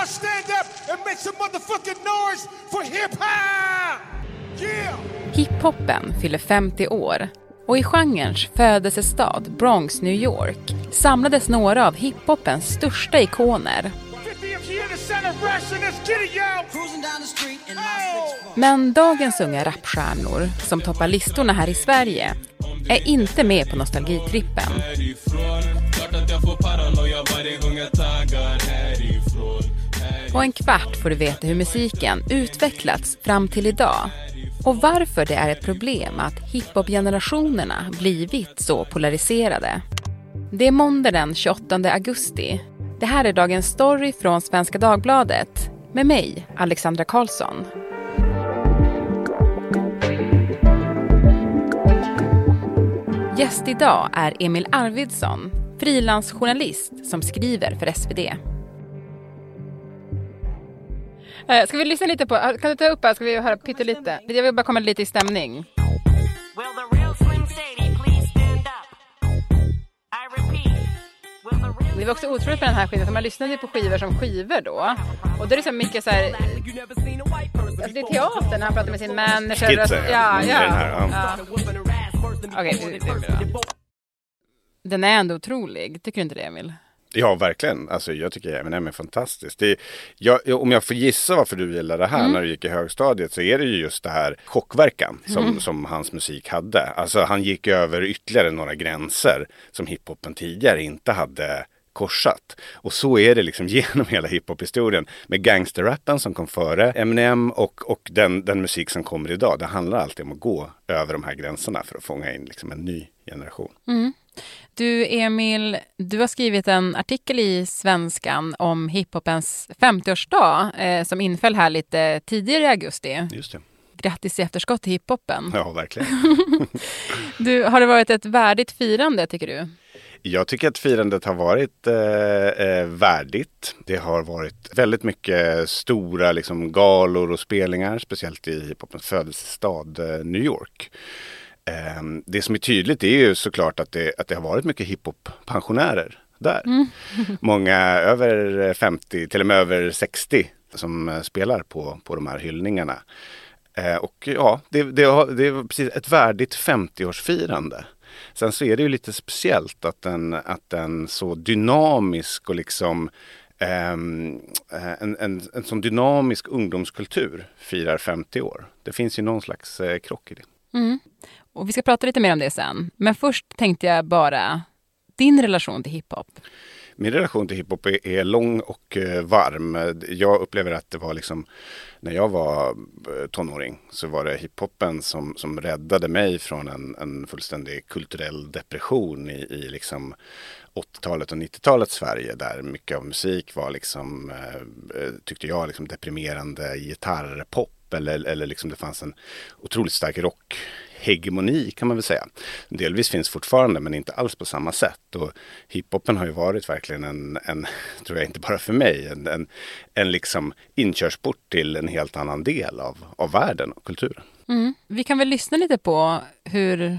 y'all stand up and make some motherfucking noise for hip hop! Yeah! Hiphopen fyller 50 år och i genrens födelsestad Bronx, New York samlades några av hiphopens största ikoner. 50 of you in the center rush and let's get it, y'all! Cruising down the street in my six Men dagens unga rapstjärnor som toppar listorna här i Sverige är inte med på nostalgitrippen. På en kvart får du veta hur musiken utvecklats fram till idag och varför det är ett problem att hiphop-generationerna blivit så polariserade. Det är måndag den 28 augusti. Det här är dagens story från Svenska Dagbladet med mig, Alexandra Karlsson. Gäst idag är Emil Arvidsson, frilansjournalist som skriver för SvD. Eh, Ska vi lyssna lite på, eh, kan du ta upp här, ska vi höra pyttelite? Jag vill bara komma lite i stämning. Will the real Slim Shady please stand up? I repeat, will the real Det var också otroligt med den här skivan, för man lyssnade på skivor som skivor då. Och då är det så mycket så här, alltså det är teatern när han pratar med sin manager. Skitsen, ja. ja. ja, ja. Okej, det- det är bra. Den är ändå otrolig, tycker du inte det Emil? Ja, verkligen. Alltså, jag tycker Eminem är fantastisk. Det jag, om jag får gissa varför du gillar det här när du gick i högstadiet så är det ju just det här chockverkan som, som hans musik hade. Alltså han gick över ytterligare några gränser som hiphopen tidigare inte hade korsat. Och så är det liksom genom hela hiphop-historien. Med gangsterrappen som kom före Eminem och, och den, den musik som kommer idag. Det handlar alltid om att gå över de här gränserna för att fånga in liksom en ny generation. Du Emil, du har skrivit en artikel i Svenskan om hiphopens 50-årsdag eh, som inföll här lite tidigare i augusti. Just det. Grattis i efterskott till hiphopen. Ja, verkligen. Du, har det varit ett värdigt firande tycker du? Jag tycker att firandet har varit eh, eh, värdigt. Det har varit väldigt mycket stora liksom, galor och spelningar, speciellt i hiphopens födelsestad eh, New York. Eh, det som är tydligt är ju såklart att det, att det har varit mycket hiphop-pensionärer där. Många över 50, till och med över 60 som eh, spelar på, på de här hyllningarna. Eh, och ja, det, det, det är precis ett värdigt 50-årsfirande. Sen så är det ju lite speciellt att en, att en så dynamisk och liksom ehm, eh, en, en, en sån dynamisk ungdomskultur firar 50 år. Det finns ju någon slags eh, krock i det. Och vi ska prata lite mer om det sen. Men först tänkte jag bara, din relation till hiphop. Min relation till hiphop är, är lång och eh, varm. Jag upplever att det var liksom när jag var eh, tonåring så var det hiphopen som, som räddade mig från en, en fullständig kulturell depression i, i liksom 80-talet och 90-talets Sverige där mycket av musik var liksom, eh, tyckte jag, liksom deprimerande gitarrpop eller, eller liksom det fanns en otroligt stark rock rockhegemoni kan man väl säga. Delvis finns fortfarande men inte alls på samma sätt. Och hiphopen har ju varit verkligen en, en tror jag inte bara för mig, en, en, en liksom inkörsport till en helt annan del av, av världen och kulturen. Vi kan väl lyssna lite på hur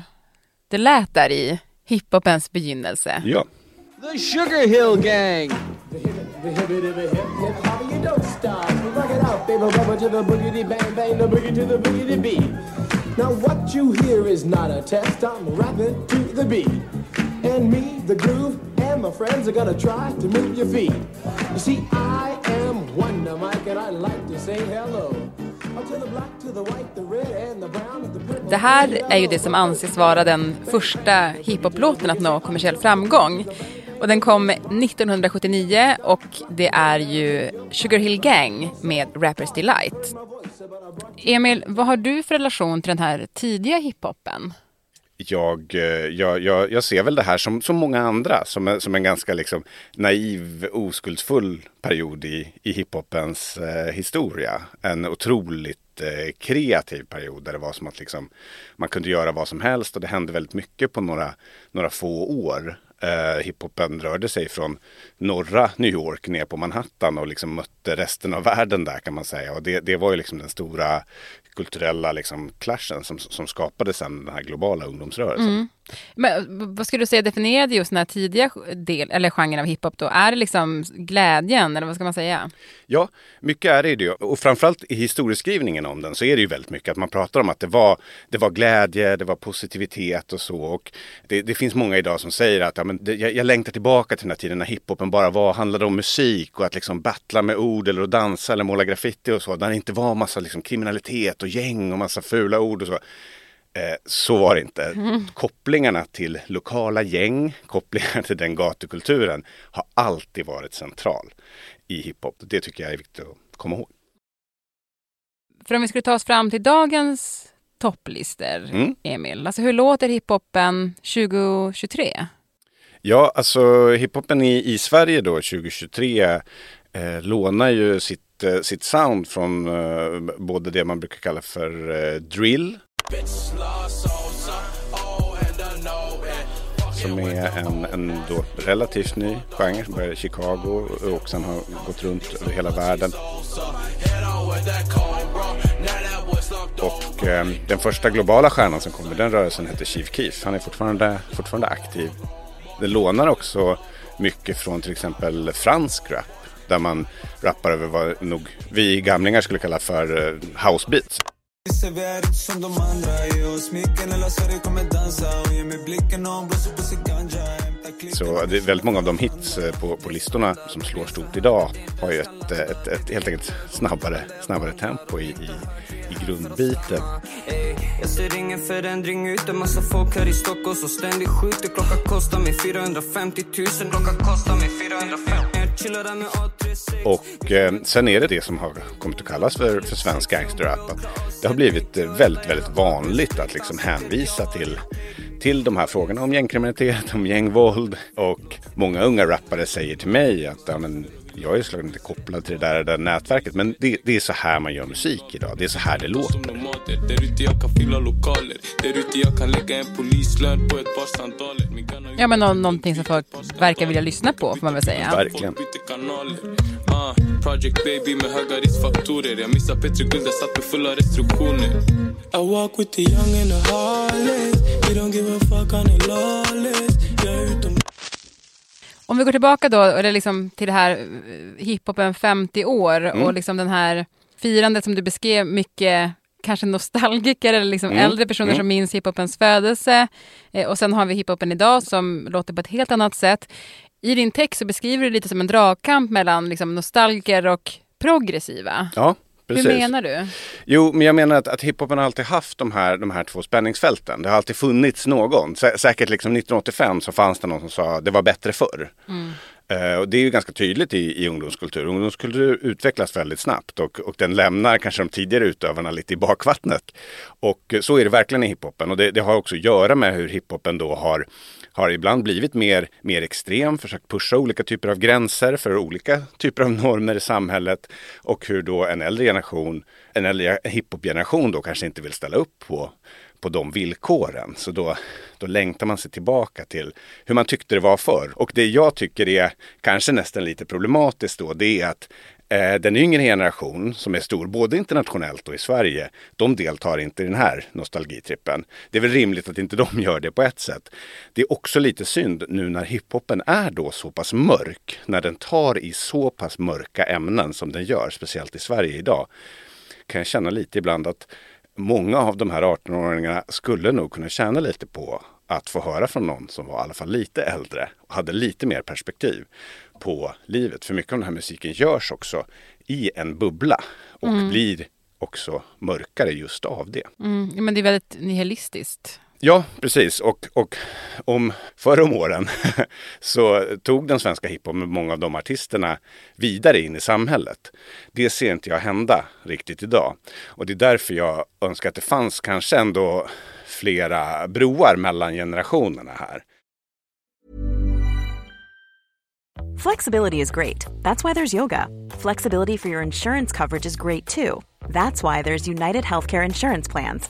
det lät där i hiphopens begynnelse. Ja. The Sugar Hill Gang. Now what you hear is not a test. I'm rapping to the beat, and me, the groove, and my friends are gonna try to move your feet. You see, I am Wonder Mike, and I like to say hello. Det här är ju det som anses vara den första hiphoplåten att nå kommersiell framgång. Och den kom 1979 och det är ju Sugar Hill Gang med Rappers Delight. Emil, vad har du för relation till den här tidiga hiphopen? jag, eh, jag, jag, jag ser väl det här som, som många andra, som en, som en ganska liksom naiv, oskuldsfull period i, i hiphopens eh, historia. En otroligt eh, kreativ period där det var som att liksom, man kunde göra vad som helst och det hände väldigt mycket på några, några få år. Eh, hiphopen rörde sig från norra New York ner på Manhattan och liksom mötte resten av världen där kan man säga. Och det, det var ju liksom den stora kulturella liksom clashen som, som skapade sen den här globala ungdomsrörelsen. Mm. Men vad skulle du säga definierade just den här tidiga del, eller genren av hiphop då? Är det liksom glädjen eller vad ska man säga? Ja, mycket är det ju. Och framförallt i historieskrivningen om den så är det ju väldigt mycket att man pratar om att det var, det var glädje, det var positivitet och så. Och det, det finns många idag som säger att ja, men det, jag, jag längtar tillbaka till den här tiden när hiphopen bara var, handlade om musik och att liksom battla med ord eller att dansa eller måla graffiti och så. Där det inte var massa liksom kriminalitet och gäng och massa fula ord och så. Eh, så var det inte. Kopplingarna till lokala gäng, kopplingarna till den gatukulturen har alltid varit central i hiphop. Det tycker jag är viktigt att komma ihåg. För om vi skulle ta oss fram till dagens topplistor, Mm. Emil. Alltså hur låter hiphopen 2023? Ja, alltså hiphopen i, i Sverige då 2023 eh, lånar ju sitt, eh, sitt sound från eh, både det man brukar kalla för eh, drill. Som är en, en då relativt ny genre som började i Chicago och sen har gått runt över hela världen. Och eh, den första globala stjärnan som kom i den rörelsen heter Chief Keef. Han är fortfarande, fortfarande aktiv. Det lånar också mycket från till exempel fransk rap. Där man rappar över vad nog vi gamlingar skulle kalla för eh, house beats. Så vi är inte som de andra Ge oss smicken hela Sverige kommer dansa Och ge mig blicken och blåser på sig ganja så det är väldigt många av de hits eh, på, på listorna som slår stort idag har ju ett, eh, ett, ett helt enkelt snabbare, snabbare tempo i, i, i grundbiten. Eh, jag ser ingen förändring utan massa folk här i Stockholm som ständigt skjuter. Klockan kostar mig 450 000, klockan kostar mig 450 000. Och eh, sen är det det som har kommit att kallas för, för svensk gangsterrap. Det har blivit eh, väldigt, väldigt vanligt att liksom hänvisa till, till de här frågorna om gängkriminalitet, om gängvåld. Och många unga rappare säger till mig att ja, men, jag är såklart inte kopplad till det där, det där nätverket. Men det, det är så här man gör musik idag. Det är så här det låter. som nomader Där ute jag kan fylla lokaler Där ute jag kan lägga en polislön på ett par sandaler Min gun har Ja, men nå- någonting som folk verkar vilja lyssna på, får man väl säga. Verkligen. Ah, Project baby med höga riskfaktorer Jag missar Petri Guld, jag satt med fulla restriktioner I walk with the young and the heartless We don't give a fuck, Jag är utom Om vi går tillbaka då eller liksom till det här eh, hiphopen 50 år Mm. och liksom den här firandet som du beskrev mycket kanske nostalgiker eller liksom Mm. äldre personer Mm. som minns hiphopens födelse. Eh, och sen har vi hiphopen idag som låter på ett helt annat sätt. I din text så beskriver du lite som en dragkamp mellan liksom nostalgiker och progressiva. Ja, precis. Hur menar du? Jo, men jag menar att, att hiphopen har alltid haft de här, de här två spänningsfälten. Det har alltid funnits någon. Sä säkert liksom 1985 så fanns det någon som sa det var bättre förr. Eh, Eh, och det är ju ganska tydligt i, i ungdomskultur. Ungdomskultur utvecklas väldigt snabbt och, och den lämnar kanske de tidigare utövarna lite i bakvattnet. Och så är det verkligen i hiphopen. Och det, det har också att göra med hur hiphopen då har har ibland blivit mer, mer extrem, försökt pusha olika typer av gränser för olika typer av normer i samhället och hur då en äldre generation, en äldre hiphop-generation då kanske inte vill ställa upp på, på de villkoren. Så då, då längtar man sig tillbaka till hur man tyckte det var förr. Och det jag tycker är kanske nästan lite problematiskt då, det är att Eh, Den yngre generation som är stor, både internationellt och i Sverige, de deltar inte i den här nostalgitrippen. Det är väl rimligt att inte de gör det på ett sätt. Det är också lite synd nu när hiphopen är då så pass mörk, när den tar i så pass mörka ämnen som den gör, speciellt i Sverige idag, kan jag känna lite ibland att många av de här 18-åringarna skulle nog kunna tjäna lite på att få höra från någon som var i alla fall lite äldre och hade lite mer perspektiv på livet. För mycket av den här musiken görs också i en bubbla och blir också mörkare just av det. Mm, men det är väldigt nihilistiskt. Ja, precis. Och, och om förr om åren så tog den svenska hiphopen med många av de artisterna vidare in i samhället. Det ser inte jag hända riktigt idag. Och det är därför jag önskar att det fanns kanske ändå flera broar mellan generationerna här. Flexibility is great. That's why there's yoga. Flexibility for your insurance coverage is great too. That's why there's United Healthcare Insurance Plans.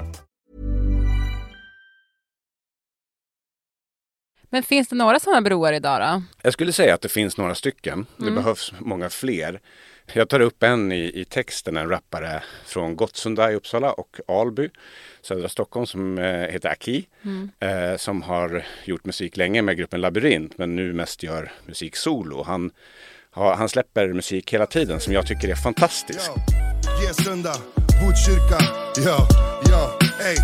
Men finns det några sådana broar idag då? Jag skulle säga att det finns några stycken. Det Mm. behövs många fler. Jag tar upp en i, i texten, en rappare från Gottsunda i Uppsala och Alby, södra Stockholm, som eh, heter Aki. Mm. Eh, som har gjort musik länge med gruppen Labyrint, men nu mest gör musik solo. Han, har, han släpper musik hela tiden som jag tycker är fantastisk. Gesunda, Botkyrka, ja, ja, ey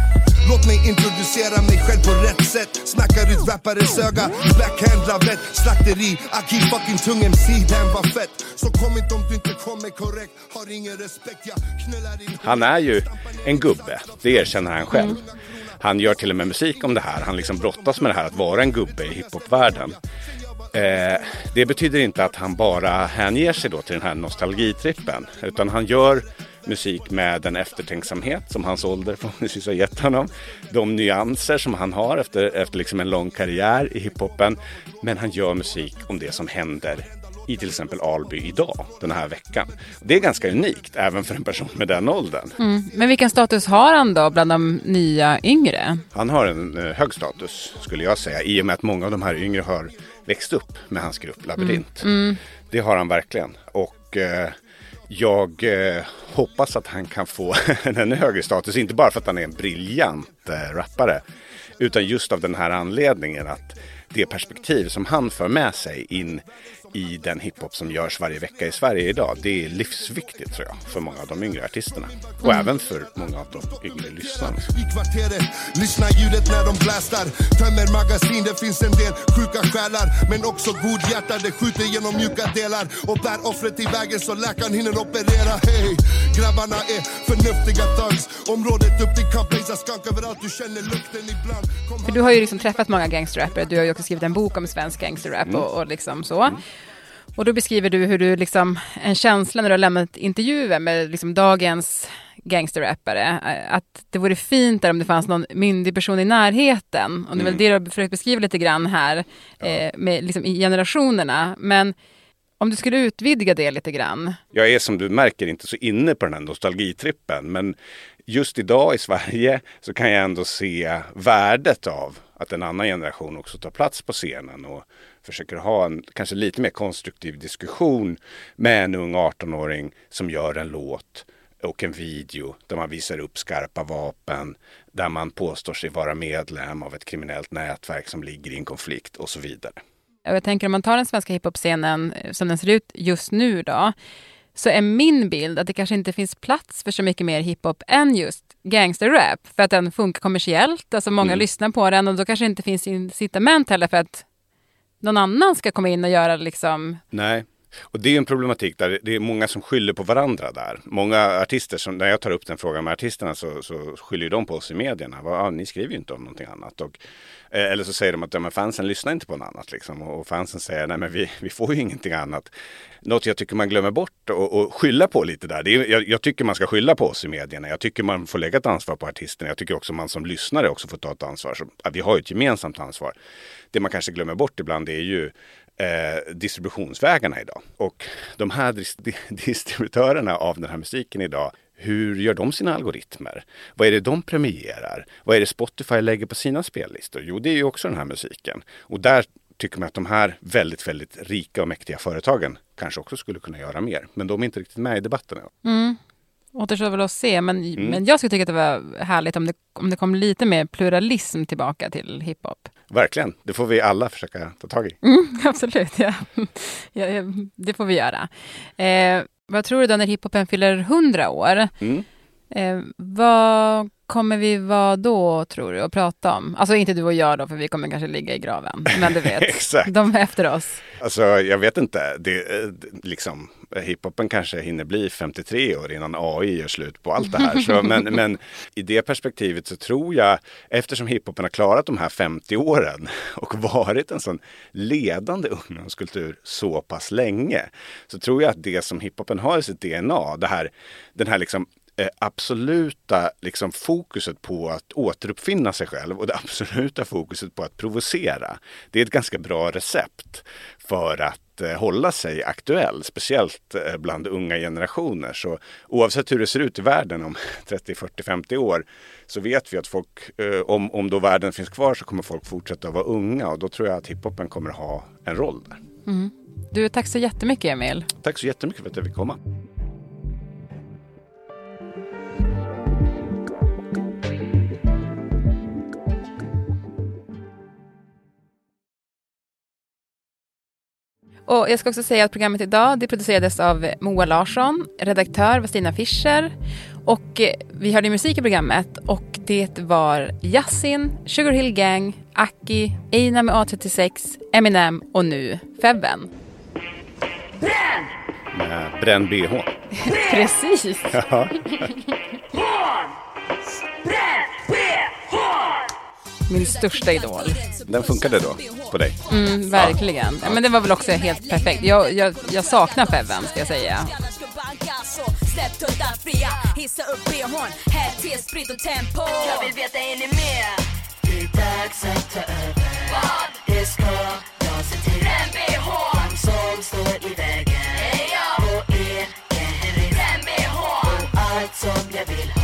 Låt mig introducera mig själv på rätt sätt Snackar ut rappares öga, backhand lavett Slakteri, Aki fucking tung MC, den var fett Så kom inte om du inte kommer korrekt Har ingen respekt, jag knullar in Han är ju en gubbe, det erkänner han själv. Han gör till och med musik om det här. Han liksom brottas med det här att vara en gubbe i hiphopvärlden. Eh, det betyder inte att han bara hänger sig då till den här nostalgitrippen. Utan han gör musik med den eftertänksamhet som hans ålder förhoppningsvis har gett honom. De nyanser som han har efter, efter liksom en lång karriär i hiphopen. Men han gör musik om det som händer i till exempel Alby idag, den här veckan. Det är ganska unikt, även för en person med den åldern. Mm. Men vilken status har han då bland de nya yngre? Han har en eh, hög status, skulle jag säga, i och med att många av de här yngre har växt upp med hans grupp Labyrint. Mm. Mm. Det har han verkligen. Och eh, jag eh, hoppas att han kan få en ännu högre status, inte bara för att han är en briljant eh, rappare, utan just av den här anledningen att det perspektiv som han för med sig in i den hiphop som görs varje vecka i Sverige idag. Det är livsviktigt tror jag för många av de yngre artisterna. Och Mm. även för många av de yngre lyssnarna. i kvarteret Lyssna ljudet när de blastar Tömmer magasin, det finns en del sjuka själar Men också godhjärtade, skjuter genom mjuka delar Och bär offret i vägen så läkaren hinner operera Hey, grabbarna är förnuftiga thugs Området upp till Camp Blaze, skunk överallt Du känner lukten ibland Kom För du har ju liksom träffat många gangsterrappare. Du har ju också skrivit en bok om svensk gangsterrap Mm. och, och liksom så. Och då beskriver du hur du liksom, en känsla när du har lämnat intervjuer med liksom dagens gangsterrappare, eh, att det vore fint där om det fanns någon myndig person i närheten. Och det är väl Mm. det du har försökt beskriva lite grann här, eh, med liksom i generationerna. Men om du skulle utvidga det lite grann. Jag är som du märker inte så inne på den här nostalgitrippen. Men just idag i Sverige så kan jag ändå se värdet av att en annan generation också tar plats på scenen och försöker ha en kanske lite mer konstruktiv diskussion med en ung 18-åring som gör en låt och en video där man visar upp skarpa vapen, där man påstår sig vara medlem av ett kriminellt nätverk som ligger i en konflikt och så vidare. Och jag tänker om man tar den svenska hiphop-scenen eh, som den ser ut just nu då, så är min bild att det kanske inte finns plats för så mycket mer hiphop än just gangsterrap. För att den funkar kommersiellt, alltså många Mm. lyssnar på den och då kanske det inte finns incitament heller för att någon annan ska komma in och göra liksom... Nej. Och det är en problematik där det är många som skyller på varandra där. Många artister, som, när jag tar upp den frågan med artisterna så, så skyller de på oss i medierna. Va, ah, ni skriver ju inte om någonting annat. Och, eh, eller så säger de att ja, men fansen lyssnar inte på något annat. Liksom. Och, och fansen säger nej men vi, vi får ju ingenting annat. Något jag tycker man glömmer bort och, och skylla på lite där. Det är, jag, jag tycker man ska skylla på oss i medierna. Jag tycker man får lägga ett ansvar på artisterna. Jag tycker också man som lyssnare också får ta ett ansvar. Så, ja, vi har ju ett gemensamt ansvar. Det man kanske glömmer bort ibland är ju eh, distributionsvägarna idag. Och de här dis- di- distributörerna av den här musiken idag, hur gör de sina algoritmer? Vad är det de premierar? Vad är det Spotify lägger på sina spellistor? Jo, det är ju också den här musiken. Och där tycker man att de här väldigt, väldigt rika och mäktiga företagen kanske också skulle kunna göra mer. Men de är inte riktigt med i debatten. än. Mm. Återstår väl att se, men, Mm. men jag skulle tycka att det var härligt om det, om det kom lite mer pluralism tillbaka till hiphop. Verkligen, det får vi alla försöka ta tag i. Mm, absolut, ja. ja. Det får vi göra. Eh, vad tror du då när hiphopen fyller 100 år? Mm. Eh, vad kommer vi vara då, tror du, och prata om? Alltså inte du och jag då, för vi kommer kanske ligga i graven. Men du vet, Exakt. de är efter oss. Alltså jag vet inte, det, eh, liksom, hiphopen kanske hinner bli 53 år innan AI gör slut på allt det här. Så, men, men i det perspektivet så tror jag, eftersom hiphopen har klarat de här 50 åren och varit en sån ledande ungdomskultur så pass länge, så tror jag att det som hiphopen har i sitt DNA, det här, den här liksom absoluta liksom, fokuset på att återuppfinna sig själv och det absoluta fokuset på att provocera. Det är ett ganska bra recept för att eh, hålla sig aktuell, speciellt eh, bland unga generationer. Så oavsett hur det ser ut i världen om 30, 40, 50 år så vet vi att folk, eh, om, om då världen finns kvar så kommer folk fortsätta att vara unga och då tror jag att hiphopen kommer ha en roll där. Mm. Du, tack så jättemycket Emil. Tack så jättemycket för att jag fick komma. Och jag ska också säga att programmet idag det producerades av Moa Larsson, redaktör var Stina Fischer och eh, vi hörde musik i programmet och det var Yasin, Sugar Hill Gang, Aki, Eina med A36, Eminem och nu Febben. Med Bränn bh. Precis. Ja. Min största idol. Den funkade då på dig? Mm, verkligen. Ja. Men det var väl också helt perfekt. Jag, jag, jag saknar Febben ska jag säga. Släpp tuttar fria, hissa upp bhn, häll till sprit och tempo Jag vill veta, är ni med? Det är dags att ta över Vad? Det ska jag se till Bränn bh De som står i vägen På Henrik Bränn bh Och allt som jag vill